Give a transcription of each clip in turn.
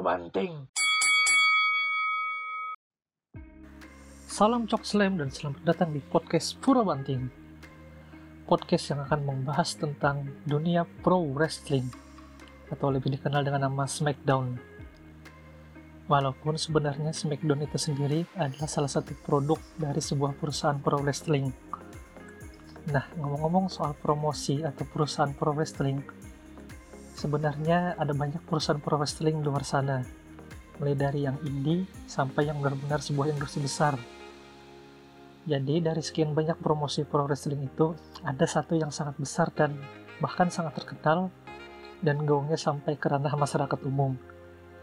Banting. Salam Cok Slam dan selamat datang di podcast Pura Banting. Podcast yang akan membahas tentang dunia pro wrestling atau lebih dikenal dengan nama SmackDown. Walaupun sebenarnya SmackDown itu sendiri adalah salah satu produk dari sebuah perusahaan pro wrestling. Nah, ngomong-ngomong soal promosi atau perusahaan pro wrestling, sebenarnya ada banyak perusahaan pro wrestling di luar sana. Mulai dari yang indie sampai yang benar-benar sebuah industri besar jadi dari sekian banyak promosi pro wrestling itu, ada satu yang sangat besar dan bahkan sangat terkenal dan gaungnya sampai ke ranah masyarakat umum.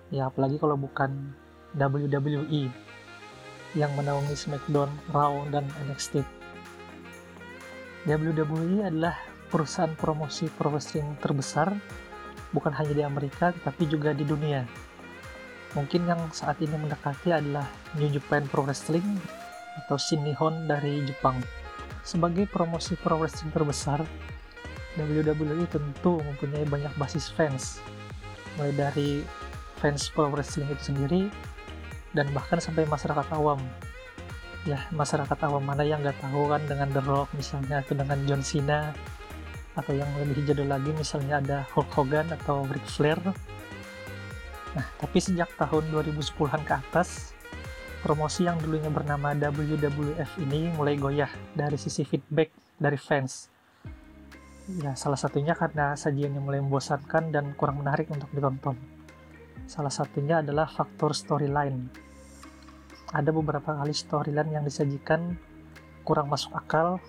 Ya apalagi kalau bukan WWE yang menaungi SmackDown, Raw, dan NXT. WWE adalah perusahaan promosi pro wrestling terbesar bukan hanya di Amerika tetapi juga di dunia. Mungkin yang saat ini mendekati adalah New Japan Pro Wrestling atau Shin Nihon dari Jepang. Sebagai promosi pro wrestling terbesar, WWE tentu mempunyai banyak basis fans, mulai dari fans pro wrestling itu sendiri, dan bahkan sampai masyarakat awam. Ya, masyarakat awam mana yang nggak tahu kan dengan The Rock misalnya, atau dengan John Cena, atau yang lebih jadul lagi misalnya ada Hulk Hogan atau Ric Flair. Nah, tapi sejak tahun 2010-an ke atas, promosi yang dulunya bernama WWF ini mulai goyah dari sisi feedback dari fans. Ya, salah satunya karena sajiannya mulai membosankan dan kurang menarik untuk ditonton. Salah satunya adalah faktor storyline. Ada beberapa kali storyline yang disajikan kurang masuk akal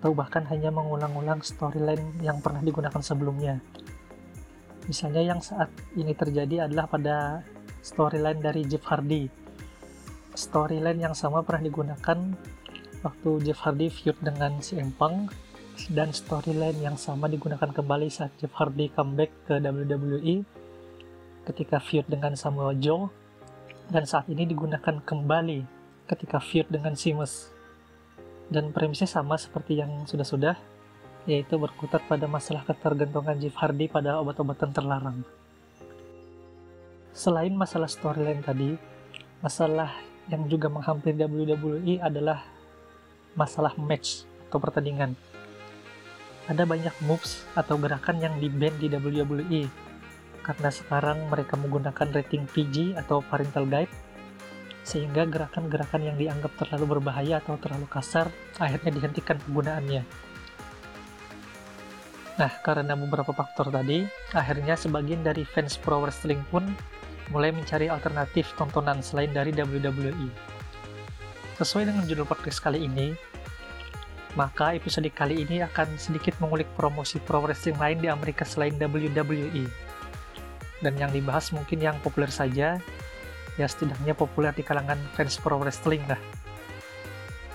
atau bahkan hanya mengulang-ulang storyline yang pernah digunakan sebelumnya. Misalnya yang saat ini terjadi adalah pada storyline dari Jeff Hardy storyline yang sama pernah digunakan waktu Jeff Hardy feud dengan si Empang dan storyline yang sama digunakan kembali saat Jeff Hardy comeback ke WWE ketika feud dengan Samoa Joe dan saat ini digunakan kembali ketika feud dengan Sheamus dan premisnya sama seperti yang sudah-sudah yaitu berkutat pada masalah ketergantungan Jeff Hardy pada obat-obatan terlarang selain masalah storyline tadi masalah yang juga menghampiri WWE adalah masalah match atau pertandingan. Ada banyak moves atau gerakan yang di-ban di WWE karena sekarang mereka menggunakan rating PG atau parental guide sehingga gerakan-gerakan yang dianggap terlalu berbahaya atau terlalu kasar akhirnya dihentikan penggunaannya. Nah, karena beberapa faktor tadi, akhirnya sebagian dari fans pro wrestling pun mulai mencari alternatif tontonan selain dari WWE. Sesuai dengan judul podcast kali ini, maka episode kali ini akan sedikit mengulik promosi pro wrestling lain di Amerika selain WWE. Dan yang dibahas mungkin yang populer saja, ya setidaknya populer di kalangan fans pro wrestling lah.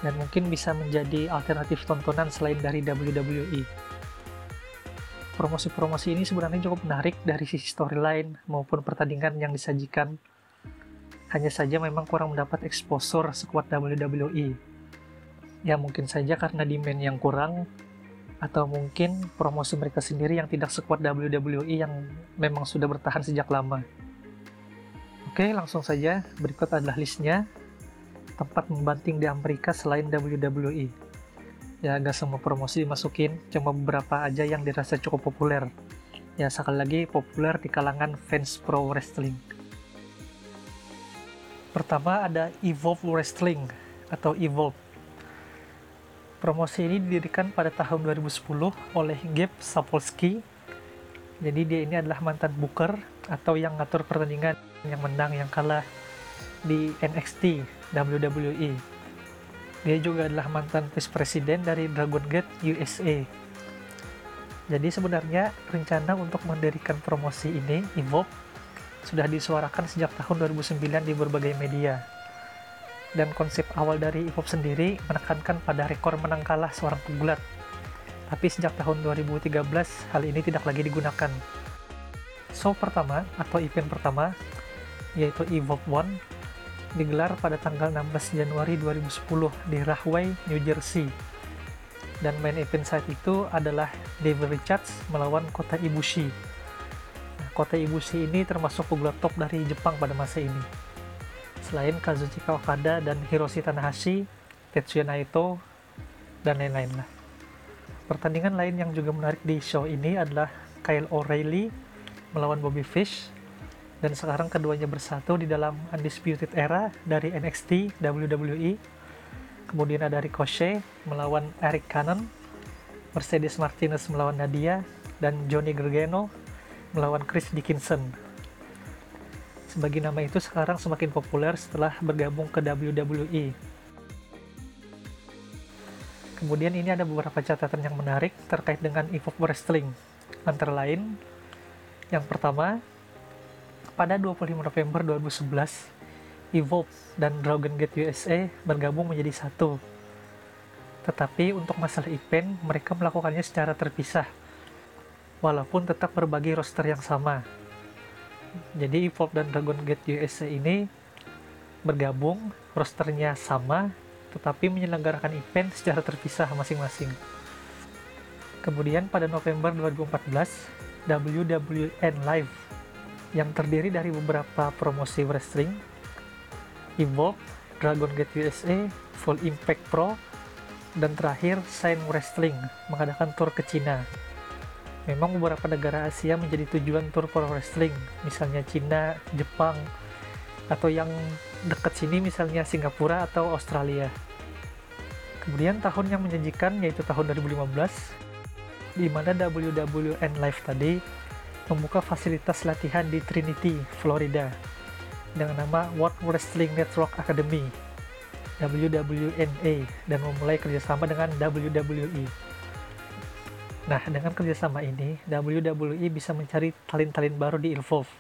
Dan mungkin bisa menjadi alternatif tontonan selain dari WWE promosi-promosi ini sebenarnya cukup menarik dari sisi storyline maupun pertandingan yang disajikan. Hanya saja memang kurang mendapat exposure sekuat WWE. Ya mungkin saja karena demand yang kurang, atau mungkin promosi mereka sendiri yang tidak sekuat WWE yang memang sudah bertahan sejak lama. Oke, langsung saja. Berikut adalah listnya. Tempat membanting di Amerika selain WWE ya gak semua promosi dimasukin cuma beberapa aja yang dirasa cukup populer. Ya sekali lagi populer di kalangan fans pro wrestling. Pertama ada Evolve Wrestling atau Evolve. Promosi ini didirikan pada tahun 2010 oleh Gabe Sapolsky. Jadi dia ini adalah mantan booker atau yang ngatur pertandingan yang menang yang kalah di NXT WWE dia juga adalah mantan vice presiden dari Dragon Gate USA. Jadi sebenarnya rencana untuk mendirikan promosi ini, Evoke, sudah disuarakan sejak tahun 2009 di berbagai media. Dan konsep awal dari Evoke sendiri menekankan pada rekor menang kalah seorang pegulat. Tapi sejak tahun 2013, hal ini tidak lagi digunakan. Show pertama atau event pertama, yaitu Evoke One, digelar pada tanggal 16 Januari 2010 di Rahway, New Jersey. Dan main event saat itu adalah David Richards melawan Kota Ibushi. Nah, Kota Ibushi ini termasuk pegulat top dari Jepang pada masa ini. Selain Kazuchika Okada dan Hiroshi Tanahashi, Tetsuya Naito, dan lain-lain lah. Pertandingan lain yang juga menarik di show ini adalah Kyle O'Reilly melawan Bobby Fish dan sekarang keduanya bersatu di dalam Undisputed Era dari NXT WWE. Kemudian ada Ricochet melawan Eric Cannon, Mercedes Martinez melawan Nadia, dan Johnny Gargano melawan Chris Dickinson. Sebagai nama itu sekarang semakin populer setelah bergabung ke WWE. Kemudian ini ada beberapa catatan yang menarik terkait dengan Evolve Wrestling. Antara lain, yang pertama, pada 25 November 2011, Evolve dan Dragon Gate USA bergabung menjadi satu. Tetapi untuk masalah event, mereka melakukannya secara terpisah, walaupun tetap berbagi roster yang sama. Jadi Evolve dan Dragon Gate USA ini bergabung, rosternya sama, tetapi menyelenggarakan event secara terpisah masing-masing. Kemudian pada November 2014, WWN Live yang terdiri dari beberapa promosi wrestling, Evolve, Dragon Gate USA, Full Impact Pro, dan terakhir Sign Wrestling mengadakan tour ke Cina. Memang beberapa negara Asia menjadi tujuan tour pro wrestling, misalnya Cina, Jepang, atau yang dekat sini misalnya Singapura atau Australia. Kemudian tahun yang menjanjikan yaitu tahun 2015 di mana WWN Live tadi membuka fasilitas latihan di Trinity, Florida dengan nama World Wrestling Network Academy WWNA dan memulai kerjasama dengan WWE. Nah, dengan kerjasama ini, WWE bisa mencari talent-talent baru di Evolve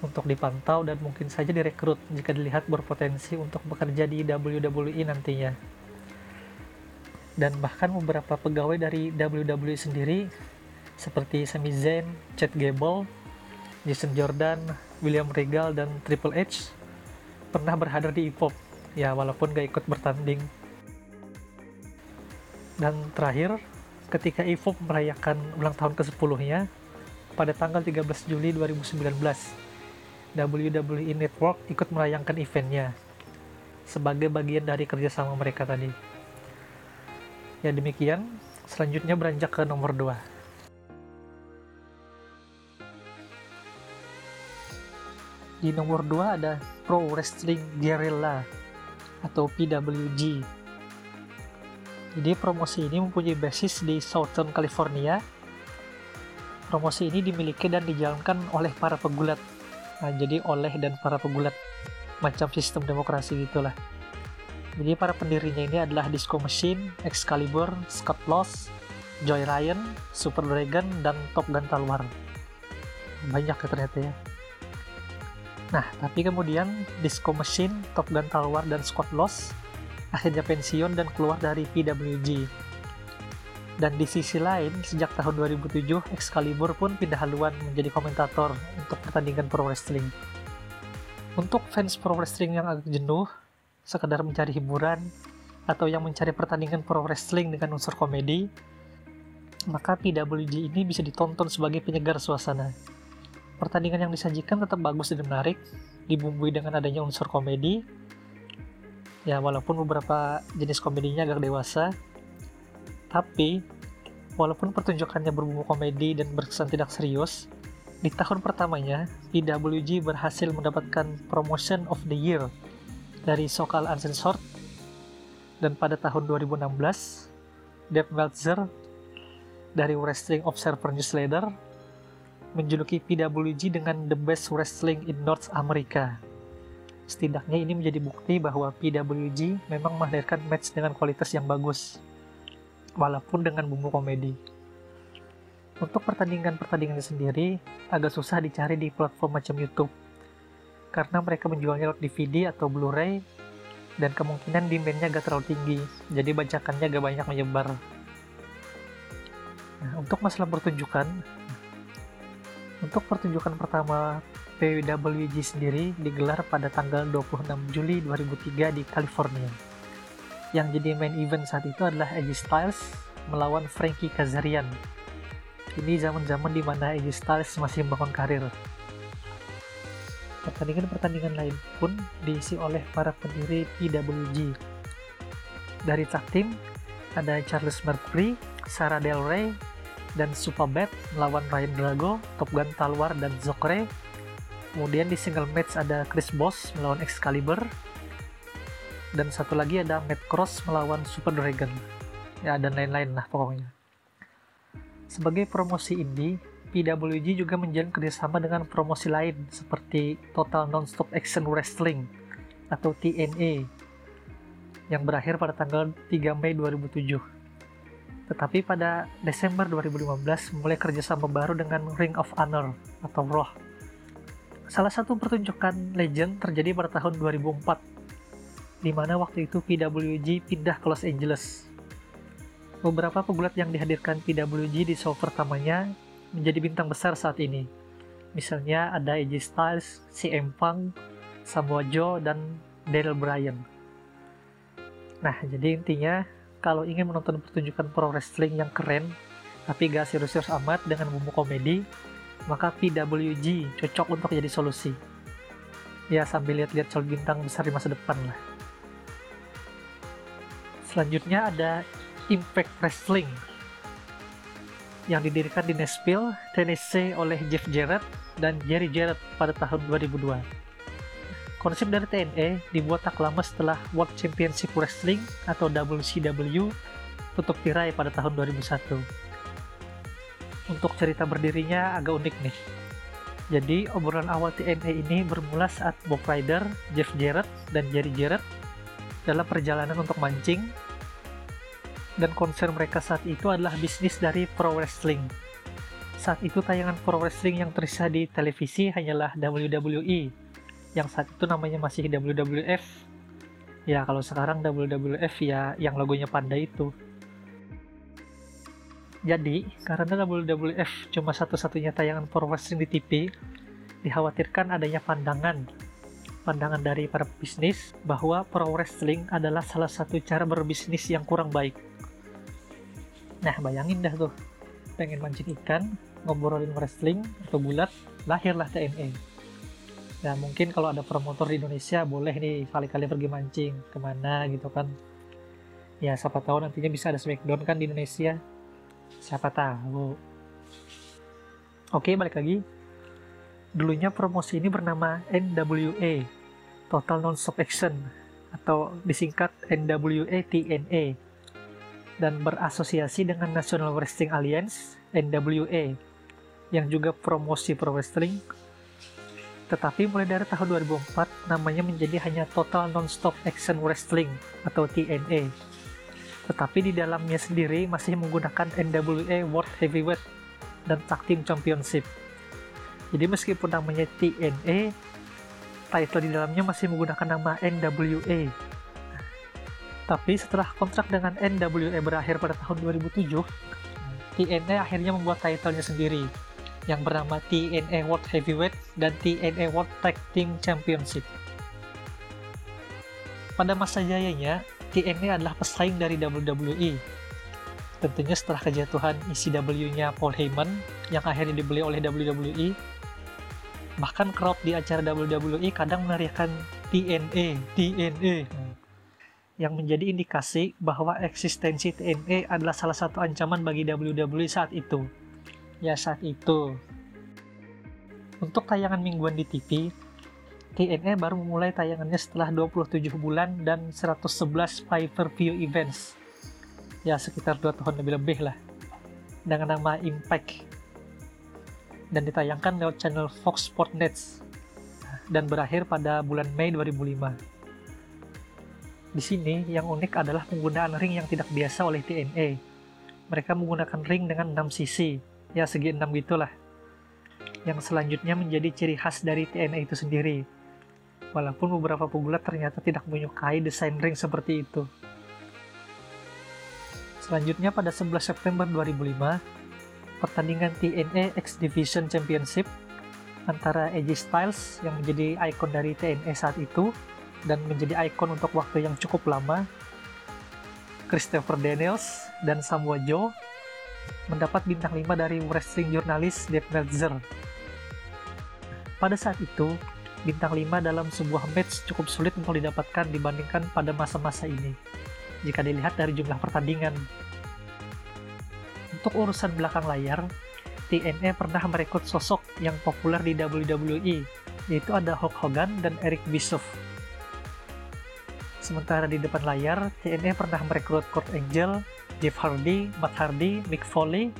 untuk dipantau dan mungkin saja direkrut jika dilihat berpotensi untuk bekerja di WWE nantinya. Dan bahkan beberapa pegawai dari WWE sendiri seperti Sami Zayn, Chad Gable, Jason Jordan, William Regal, dan Triple H pernah berhadir di Evolve, ya walaupun gak ikut bertanding. Dan terakhir, ketika Evolve merayakan ulang tahun ke-10-nya, pada tanggal 13 Juli 2019, WWE Network ikut merayakan eventnya sebagai bagian dari kerjasama mereka tadi. Ya demikian, selanjutnya beranjak ke nomor 2. Di nomor 2 ada Pro Wrestling Guerrilla atau PWG. Jadi promosi ini mempunyai basis di Southern California. Promosi ini dimiliki dan dijalankan oleh para pegulat Nah, jadi oleh dan para pegulat macam sistem demokrasi gitulah. Jadi para pendirinya ini adalah Disco Machine, Excalibur, Scott Loss, Joy Ryan, Super Dragon, dan Top Gun Talwar. Banyak ya ternyata ya. Nah, tapi kemudian Disco Machine, Top Gun Talwar, dan Scott Loss akhirnya pensiun dan keluar dari PWG dan di sisi lain, sejak tahun 2007, Excalibur pun pindah haluan menjadi komentator untuk pertandingan pro wrestling. Untuk fans pro wrestling yang agak jenuh, sekedar mencari hiburan, atau yang mencari pertandingan pro wrestling dengan unsur komedi, maka PWG ini bisa ditonton sebagai penyegar suasana. Pertandingan yang disajikan tetap bagus dan menarik, dibumbui dengan adanya unsur komedi, ya walaupun beberapa jenis komedinya agak dewasa, tapi, walaupun pertunjukannya berbumbu komedi dan berkesan tidak serius, di tahun pertamanya, PWG berhasil mendapatkan Promotion of the Year dari Sokal Uncensored, dan pada tahun 2016, Dave Meltzer dari Wrestling Observer Newsletter menjuluki PWG dengan The Best Wrestling in North America. Setidaknya ini menjadi bukti bahwa PWG memang menghadirkan match dengan kualitas yang bagus walaupun dengan bumbu komedi. Untuk pertandingan-pertandingan sendiri agak susah dicari di platform macam YouTube karena mereka menjualnya lewat DVD atau Blu-ray dan kemungkinan demandnya agak terlalu tinggi, jadi bacakannya agak banyak menyebar. Nah, untuk masalah pertunjukan, untuk pertunjukan pertama PWG sendiri digelar pada tanggal 26 Juli 2003 di California yang jadi main event saat itu adalah AJ Styles melawan Frankie Kazarian. Ini zaman-zaman di mana AJ Styles masih membangun karir. Pertandingan-pertandingan lain pun diisi oleh para pendiri PWG. Dari tag team, ada Charles Mercury, Sarah Del Rey, dan Superbad melawan Ryan Drago, Top Gun Talwar, dan Zokre. Kemudian di single match ada Chris Boss melawan Excalibur. Dan satu lagi ada Matt Cross melawan Super Dragon. Ya, dan lain-lain lah pokoknya. Sebagai promosi indie, PWG juga menjalin kerjasama dengan promosi lain seperti Total Nonstop Action Wrestling atau TNA yang berakhir pada tanggal 3 Mei 2007. Tetapi pada Desember 2015 mulai kerjasama baru dengan Ring of Honor atau Raw. Salah satu pertunjukan Legend terjadi pada tahun 2004, di mana waktu itu PWG pindah ke Los Angeles. Beberapa pegulat yang dihadirkan PWG di show pertamanya menjadi bintang besar saat ini. Misalnya ada AJ Styles, CM Punk, Samoa Joe, dan Daniel Bryan. Nah, jadi intinya kalau ingin menonton pertunjukan pro wrestling yang keren, tapi gak serius-serius amat dengan bumbu komedi, maka PWG cocok untuk jadi solusi. Ya, sambil lihat-lihat calon bintang besar di masa depan lah. Selanjutnya ada Impact Wrestling yang didirikan di Nashville, Tennessee oleh Jeff Jarrett dan Jerry Jarrett pada tahun 2002. Konsep dari TNA dibuat tak lama setelah World Championship Wrestling atau WCW tutup tirai pada tahun 2001. Untuk cerita berdirinya agak unik nih. Jadi obrolan awal TNA ini bermula saat Bob Ryder, Jeff Jarrett, dan Jerry Jarrett dalam perjalanan untuk mancing dan konser mereka saat itu adalah bisnis dari pro wrestling. Saat itu tayangan pro wrestling yang tersisa di televisi hanyalah WWE, yang saat itu namanya masih WWF. Ya kalau sekarang WWF ya yang logonya panda itu. Jadi, karena WWF cuma satu-satunya tayangan pro wrestling di TV, dikhawatirkan adanya pandangan pandangan dari para bisnis bahwa pro wrestling adalah salah satu cara berbisnis yang kurang baik. Nah, bayangin dah tuh, pengen mancing ikan, ngobrolin wrestling atau bulat, lahirlah TNA. Nah, mungkin kalau ada promotor di Indonesia, boleh nih kali-kali pergi mancing, ke mana gitu kan. Ya, siapa tahu nantinya bisa ada Smackdown kan di Indonesia. Siapa tahu. Oke, balik lagi. Dulunya promosi ini bernama NWA, Total Non-Stop Action, atau disingkat NWA TNA dan berasosiasi dengan National Wrestling Alliance (NWA) yang juga promosi pro wrestling. Tetapi mulai dari tahun 2004 namanya menjadi hanya Total Non-Stop Action Wrestling atau TNA. Tetapi di dalamnya sendiri masih menggunakan NWA World Heavyweight dan Tag Team Championship. Jadi meskipun namanya TNA, title di dalamnya masih menggunakan nama NWA tapi setelah kontrak dengan NWA berakhir pada tahun 2007, TNA akhirnya membuat titlenya sendiri yang bernama TNA World Heavyweight dan TNA World Tag Team Championship. Pada masa jayanya, TNA adalah pesaing dari WWE. Tentunya setelah kejatuhan ECW-nya Paul Heyman yang akhirnya dibeli oleh WWE, bahkan crowd di acara WWE kadang meneriakkan TNA, TNA yang menjadi indikasi bahwa eksistensi TNA adalah salah satu ancaman bagi WWE saat itu. Ya saat itu. Untuk tayangan mingguan di TV, TNA baru memulai tayangannya setelah 27 bulan dan 111 pay-per-view events. Ya sekitar 2 tahun lebih lebih lah. Dengan nama Impact. Dan ditayangkan lewat channel Fox Sports Net dan berakhir pada bulan Mei 2005. Di sini, yang unik adalah penggunaan ring yang tidak biasa oleh TNA. Mereka menggunakan ring dengan 6 sisi, ya segi 6 gitulah. Yang selanjutnya menjadi ciri khas dari TNA itu sendiri. Walaupun beberapa pegulat ternyata tidak menyukai desain ring seperti itu. Selanjutnya pada 11 September 2005, pertandingan TNA X Division Championship antara AJ Styles yang menjadi ikon dari TNA saat itu dan menjadi ikon untuk waktu yang cukup lama, Christopher Daniels dan Samoa Joe mendapat bintang 5 dari wrestling jurnalis Dave Meltzer. Pada saat itu, bintang 5 dalam sebuah match cukup sulit untuk didapatkan dibandingkan pada masa-masa ini, jika dilihat dari jumlah pertandingan. Untuk urusan belakang layar, TNA pernah merekrut sosok yang populer di WWE, yaitu ada Hulk Hogan dan Eric Bischoff. Sementara di depan layar, TNA pernah merekrut Kurt Angle, Jeff Hardy, Matt Hardy, Mick Foley,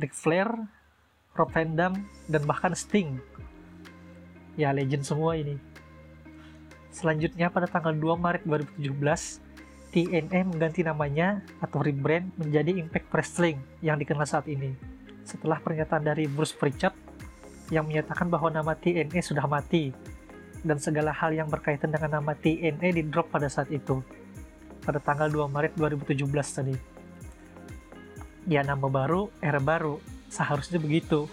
Ric Flair, Rob Van Dam, dan bahkan Sting. Ya, legend semua ini. Selanjutnya pada tanggal 2 Maret 2017, TNA mengganti namanya atau rebrand menjadi Impact Wrestling yang dikenal saat ini. Setelah pernyataan dari Bruce Pritchard yang menyatakan bahwa nama TNA sudah mati dan segala hal yang berkaitan dengan nama TNA di drop pada saat itu pada tanggal 2 Maret 2017 tadi ya nama baru era baru seharusnya begitu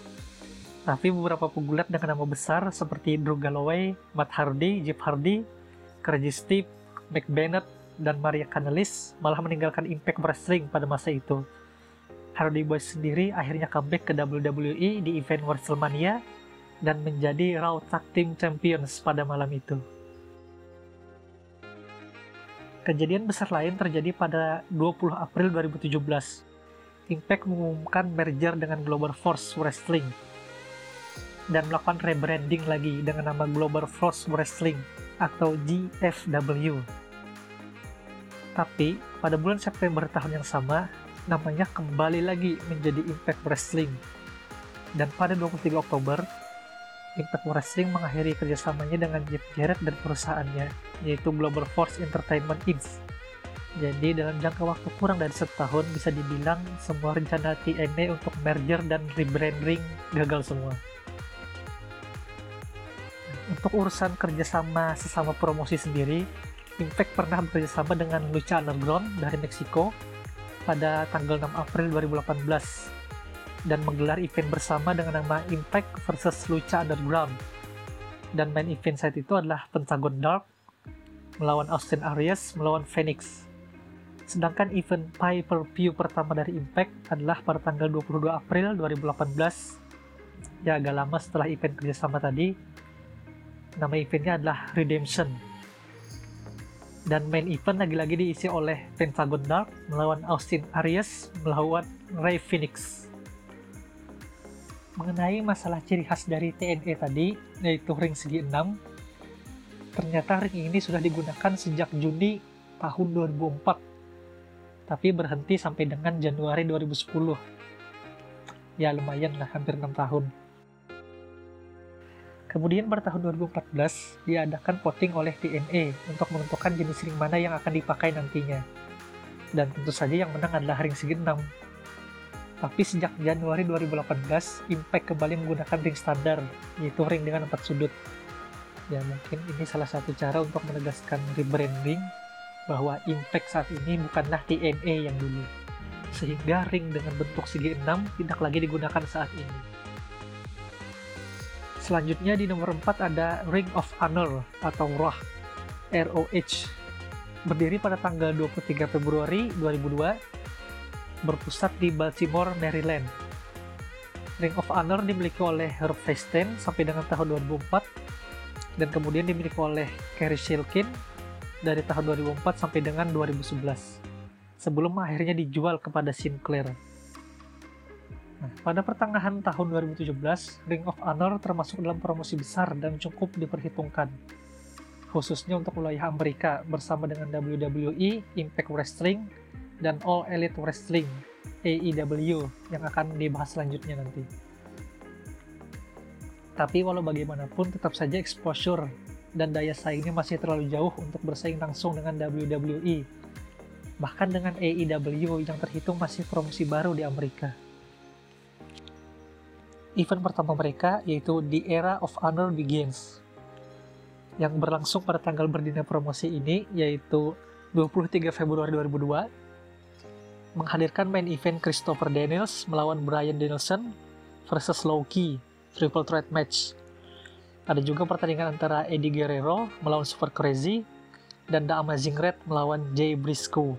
tapi beberapa pegulat dengan nama besar seperti Drew Galloway, Matt Hardy, Jeff Hardy, Crazy Steve, Mike Bennett, dan Maria Kanellis malah meninggalkan Impact Wrestling pada masa itu. Hardy Boys sendiri akhirnya comeback ke WWE di event WrestleMania dan menjadi Raw Tag Team Champions pada malam itu. Kejadian besar lain terjadi pada 20 April 2017. Impact mengumumkan merger dengan Global Force Wrestling dan melakukan rebranding lagi dengan nama Global Force Wrestling atau GFW. Tapi pada bulan September tahun yang sama, namanya kembali lagi menjadi Impact Wrestling. Dan pada 23 Oktober, Impact Wrestling mengakhiri kerjasamanya dengan Jeff Jarrett dan perusahaannya, yaitu Global Force Entertainment Inc. Jadi dalam jangka waktu kurang dari setahun bisa dibilang semua rencana TNA untuk merger dan rebranding gagal semua. Untuk urusan kerjasama sesama promosi sendiri, Impact pernah bekerjasama dengan Lucha Underground dari Meksiko pada tanggal 6 April 2018 dan menggelar event bersama dengan nama Impact versus Lucha Underground. Dan main event saat itu adalah Pentagon Dark melawan Austin Aries melawan Phoenix. Sedangkan event pay-per-view pertama dari Impact adalah pada tanggal 22 April 2018. Ya agak lama setelah event kerjasama tadi. Nama eventnya adalah Redemption. Dan main event lagi-lagi diisi oleh Pentagon Dark melawan Austin Aries melawan Ray Phoenix mengenai masalah ciri khas dari TNE tadi, yaitu ring segi 6, ternyata ring ini sudah digunakan sejak Juni tahun 2004, tapi berhenti sampai dengan Januari 2010. Ya lumayan lah, hampir 6 tahun. Kemudian pada tahun 2014, diadakan voting oleh TNE untuk menentukan jenis ring mana yang akan dipakai nantinya. Dan tentu saja yang menang adalah ring 6 tapi sejak Januari 2018, Impact kembali menggunakan ring standar, yaitu ring dengan empat sudut. Ya mungkin ini salah satu cara untuk menegaskan rebranding bahwa Impact saat ini bukanlah TNA yang dulu. Sehingga ring dengan bentuk segi 6 tidak lagi digunakan saat ini. Selanjutnya di nomor 4 ada Ring of Honor atau ROH, ROH. Berdiri pada tanggal 23 Februari 2002 berpusat di Baltimore, Maryland. Ring of Honor dimiliki oleh Herb Feinstein sampai dengan tahun 2004 dan kemudian dimiliki oleh Kerry Shilkin dari tahun 2004 sampai dengan 2011 sebelum akhirnya dijual kepada Sinclair. Nah, pada pertengahan tahun 2017, Ring of Honor termasuk dalam promosi besar dan cukup diperhitungkan, khususnya untuk wilayah Amerika bersama dengan WWE, Impact Wrestling, dan All Elite Wrestling AEW yang akan dibahas selanjutnya nanti. Tapi walau bagaimanapun tetap saja exposure dan daya saingnya masih terlalu jauh untuk bersaing langsung dengan WWE. Bahkan dengan AEW yang terhitung masih promosi baru di Amerika. Event pertama mereka yaitu The Era of Honor Begins yang berlangsung pada tanggal berdina promosi ini yaitu 23 Februari 2002 menghadirkan main event Christopher Daniels melawan Brian Danielson versus Loki triple threat match. Ada juga pertandingan antara Eddie Guerrero melawan Super Crazy dan The Amazing Red melawan Jay Briscoe.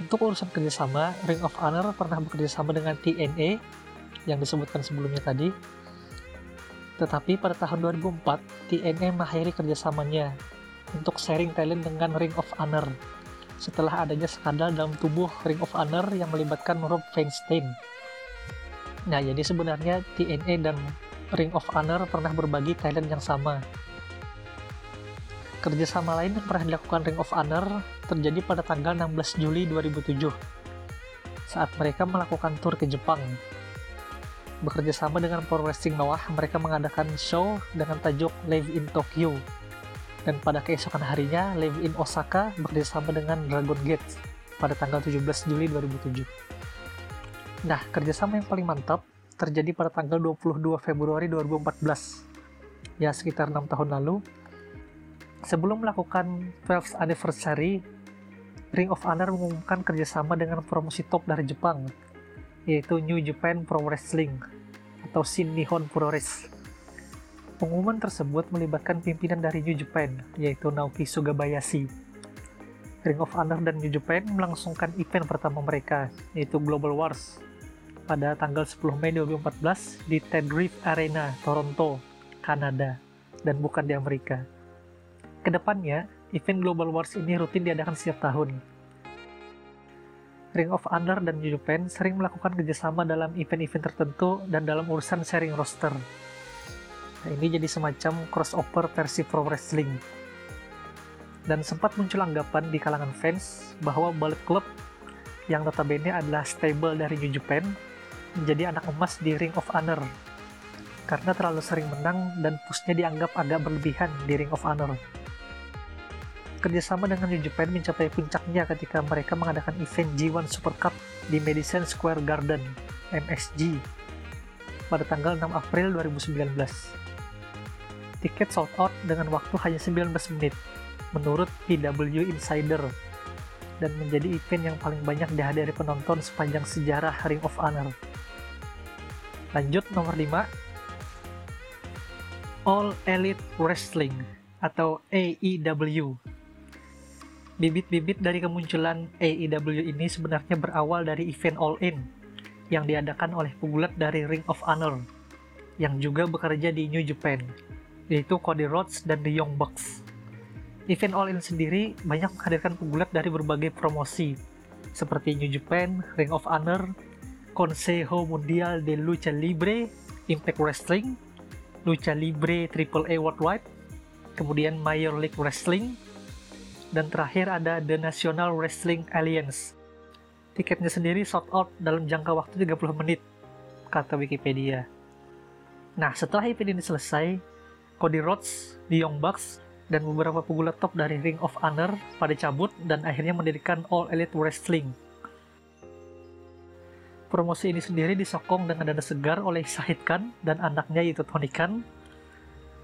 Untuk urusan kerjasama, Ring of Honor pernah bekerjasama dengan TNA yang disebutkan sebelumnya tadi. Tetapi pada tahun 2004, TNA mengakhiri kerjasamanya untuk sharing talent dengan Ring of Honor setelah adanya skandal dalam tubuh Ring of Honor yang melibatkan Rob Feinstein. Nah, jadi sebenarnya TNA dan Ring of Honor pernah berbagi talent yang sama. Kerjasama lain yang pernah dilakukan Ring of Honor terjadi pada tanggal 16 Juli 2007 saat mereka melakukan tur ke Jepang. Bekerja sama dengan Pro Wrestling Noah, mereka mengadakan show dengan tajuk Live in Tokyo. Dan pada keesokan harinya, Live in Osaka bekerja sama dengan Dragon Gate pada tanggal 17 Juli 2007. Nah, kerjasama yang paling mantap terjadi pada tanggal 22 Februari 2014. Ya, sekitar 6 tahun lalu, Sebelum melakukan 12th anniversary, Ring of Honor mengumumkan kerjasama dengan promosi top dari Jepang, yaitu New Japan Pro Wrestling atau Shin Nihon Pro Wrestling. Pengumuman tersebut melibatkan pimpinan dari New Japan, yaitu Naoki Sugabayashi. Ring of Honor dan New Japan melangsungkan event pertama mereka, yaitu Global Wars, pada tanggal 10 Mei 2014 di Reef Arena, Toronto, Kanada, dan bukan di Amerika. Ke depannya, event Global Wars ini rutin diadakan setiap tahun. Ring of Honor dan New Japan sering melakukan kerjasama dalam event-event tertentu dan dalam urusan sharing roster. Nah, ini jadi semacam crossover versi pro wrestling. Dan sempat muncul anggapan di kalangan fans bahwa Bullet Club yang notabene adalah stable dari New Japan menjadi anak emas di Ring of Honor karena terlalu sering menang dan pushnya dianggap agak berlebihan di Ring of Honor kerjasama dengan New Japan mencapai puncaknya ketika mereka mengadakan event G1 Super Cup di Madison Square Garden, MSG, pada tanggal 6 April 2019. Tiket sold out dengan waktu hanya 19 menit, menurut PW Insider, dan menjadi event yang paling banyak dihadiri penonton sepanjang sejarah Ring of Honor. Lanjut nomor 5, All Elite Wrestling atau AEW Bibit-bibit dari kemunculan AEW ini sebenarnya berawal dari event All In yang diadakan oleh pegulat dari Ring of Honor yang juga bekerja di New Japan, yaitu Cody Rhodes dan The Young Bucks. Event All In sendiri banyak menghadirkan pegulat dari berbagai promosi, seperti New Japan, Ring of Honor, Consejo Mundial de Lucha Libre, Impact Wrestling, Lucha Libre AAA Worldwide, kemudian Major League Wrestling, dan terakhir ada The National Wrestling Alliance. Tiketnya sendiri sold out dalam jangka waktu 30 menit, kata Wikipedia. Nah, setelah event ini selesai, Cody Rhodes, The Young Bucks, dan beberapa pegulat top dari Ring of Honor pada cabut dan akhirnya mendirikan All Elite Wrestling. Promosi ini sendiri disokong dengan dana segar oleh Shahid Khan dan anaknya yaitu Tony Khan,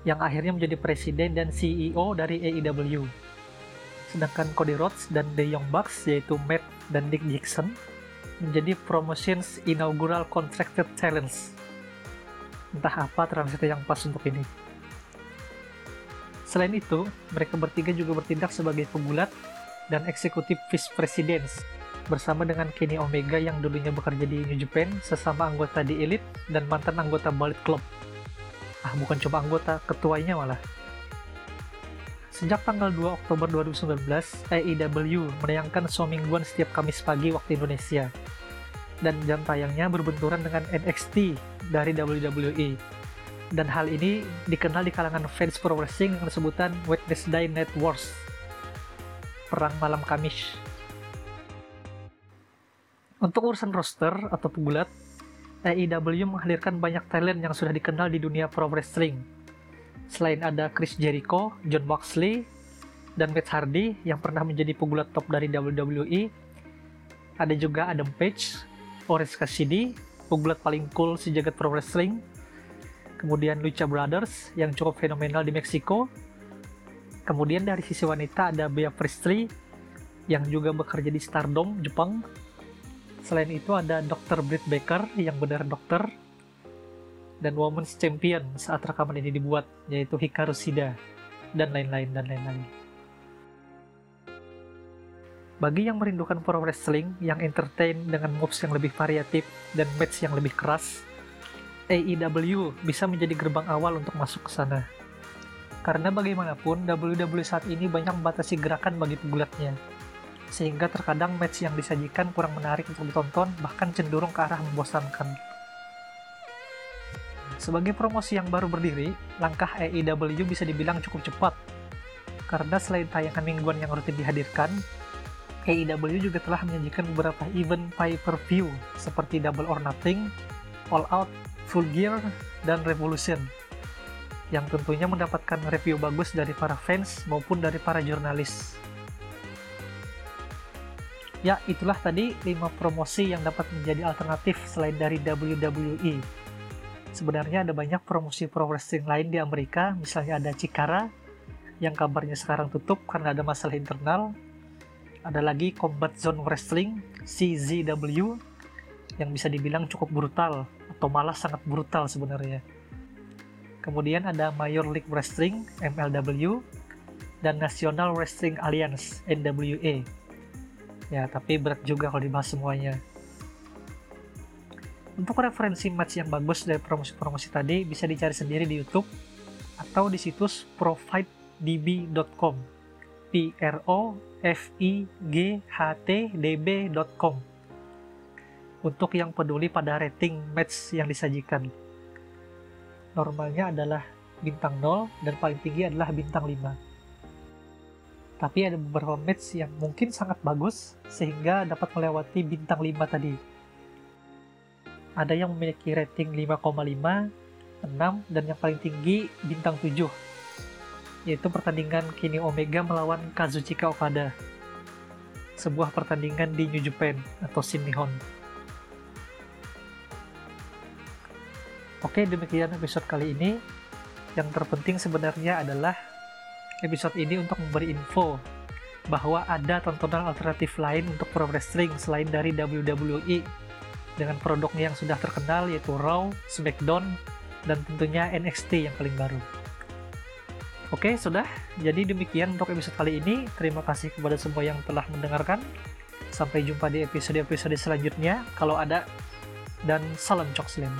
yang akhirnya menjadi presiden dan CEO dari AEW sedangkan Cody Rhodes dan The Young Bucks yaitu Matt dan Nick Jackson menjadi Promotions Inaugural Contracted Challenge. Entah apa translate yang pas untuk ini. Selain itu, mereka bertiga juga bertindak sebagai pegulat dan eksekutif vice presidents bersama dengan Kenny Omega yang dulunya bekerja di New Japan, sesama anggota di Elite dan mantan anggota Bullet Club. Ah, bukan coba anggota, ketuanya malah. Sejak tanggal 2 Oktober 2019, AEW menayangkan show mingguan setiap Kamis pagi waktu Indonesia. Dan jam tayangnya berbenturan dengan NXT dari WWE. Dan hal ini dikenal di kalangan fans pro wrestling dengan sebutan Wednesday Night Wars. Perang malam Kamis. Untuk urusan roster atau pegulat, AEW menghadirkan banyak talent yang sudah dikenal di dunia pro wrestling, Selain ada Chris Jericho, John Moxley, dan Matt Hardy yang pernah menjadi pegulat top dari WWE, ada juga Adam Page, Orange Cassidy, pegulat paling cool sejagat pro wrestling, kemudian Lucha Brothers yang cukup fenomenal di Meksiko, kemudian dari sisi wanita ada Bea Priestley yang juga bekerja di Stardom, Jepang, Selain itu ada Dr. Britt Baker yang benar dokter dan Women's Champion saat rekaman ini dibuat, yaitu Hikaru Shida, dan lain-lain, dan lain-lain. Bagi yang merindukan pro wrestling yang entertain dengan moves yang lebih variatif dan match yang lebih keras, AEW bisa menjadi gerbang awal untuk masuk ke sana. Karena bagaimanapun, WWE saat ini banyak membatasi gerakan bagi pegulatnya, sehingga terkadang match yang disajikan kurang menarik untuk ditonton, bahkan cenderung ke arah membosankan. Sebagai promosi yang baru berdiri, langkah AEW bisa dibilang cukup cepat, karena selain tayangan mingguan yang rutin dihadirkan, AEW juga telah menyajikan beberapa event pay-per-view seperti Double or Nothing, All Out, Full Gear, dan Revolution yang tentunya mendapatkan review bagus dari para fans maupun dari para jurnalis. Ya, itulah tadi 5 promosi yang dapat menjadi alternatif selain dari WWE. Sebenarnya ada banyak promosi pro wrestling lain di Amerika, misalnya ada Chikara, yang kabarnya sekarang tutup karena ada masalah internal, ada lagi Combat Zone Wrestling CZW yang bisa dibilang cukup brutal atau malah sangat brutal sebenarnya. Kemudian ada Major League Wrestling MLW dan National Wrestling Alliance NWA. Ya, tapi berat juga kalau dibahas semuanya. Untuk referensi match yang bagus dari promosi-promosi tadi bisa dicari sendiri di YouTube atau di situs profightdb.com. P R O F I G H T D B.com untuk yang peduli pada rating match yang disajikan. Normalnya adalah bintang 0 dan paling tinggi adalah bintang 5. Tapi ada beberapa match yang mungkin sangat bagus sehingga dapat melewati bintang 5 tadi. Ada yang memiliki rating 5,5, 6, dan yang paling tinggi bintang 7 yaitu pertandingan Kini Omega melawan Kazuchika Okada. Sebuah pertandingan di New Japan atau Shin Nihon. Oke, demikian episode kali ini. Yang terpenting sebenarnya adalah episode ini untuk memberi info bahwa ada tontonan alternatif lain untuk pro wrestling selain dari WWE dengan produknya yang sudah terkenal yaitu Raw, SmackDown, dan tentunya NXT yang paling baru. Oke, sudah. Jadi demikian untuk episode kali ini. Terima kasih kepada semua yang telah mendengarkan. Sampai jumpa di episode-episode selanjutnya kalau ada. Dan salam Cok Slim.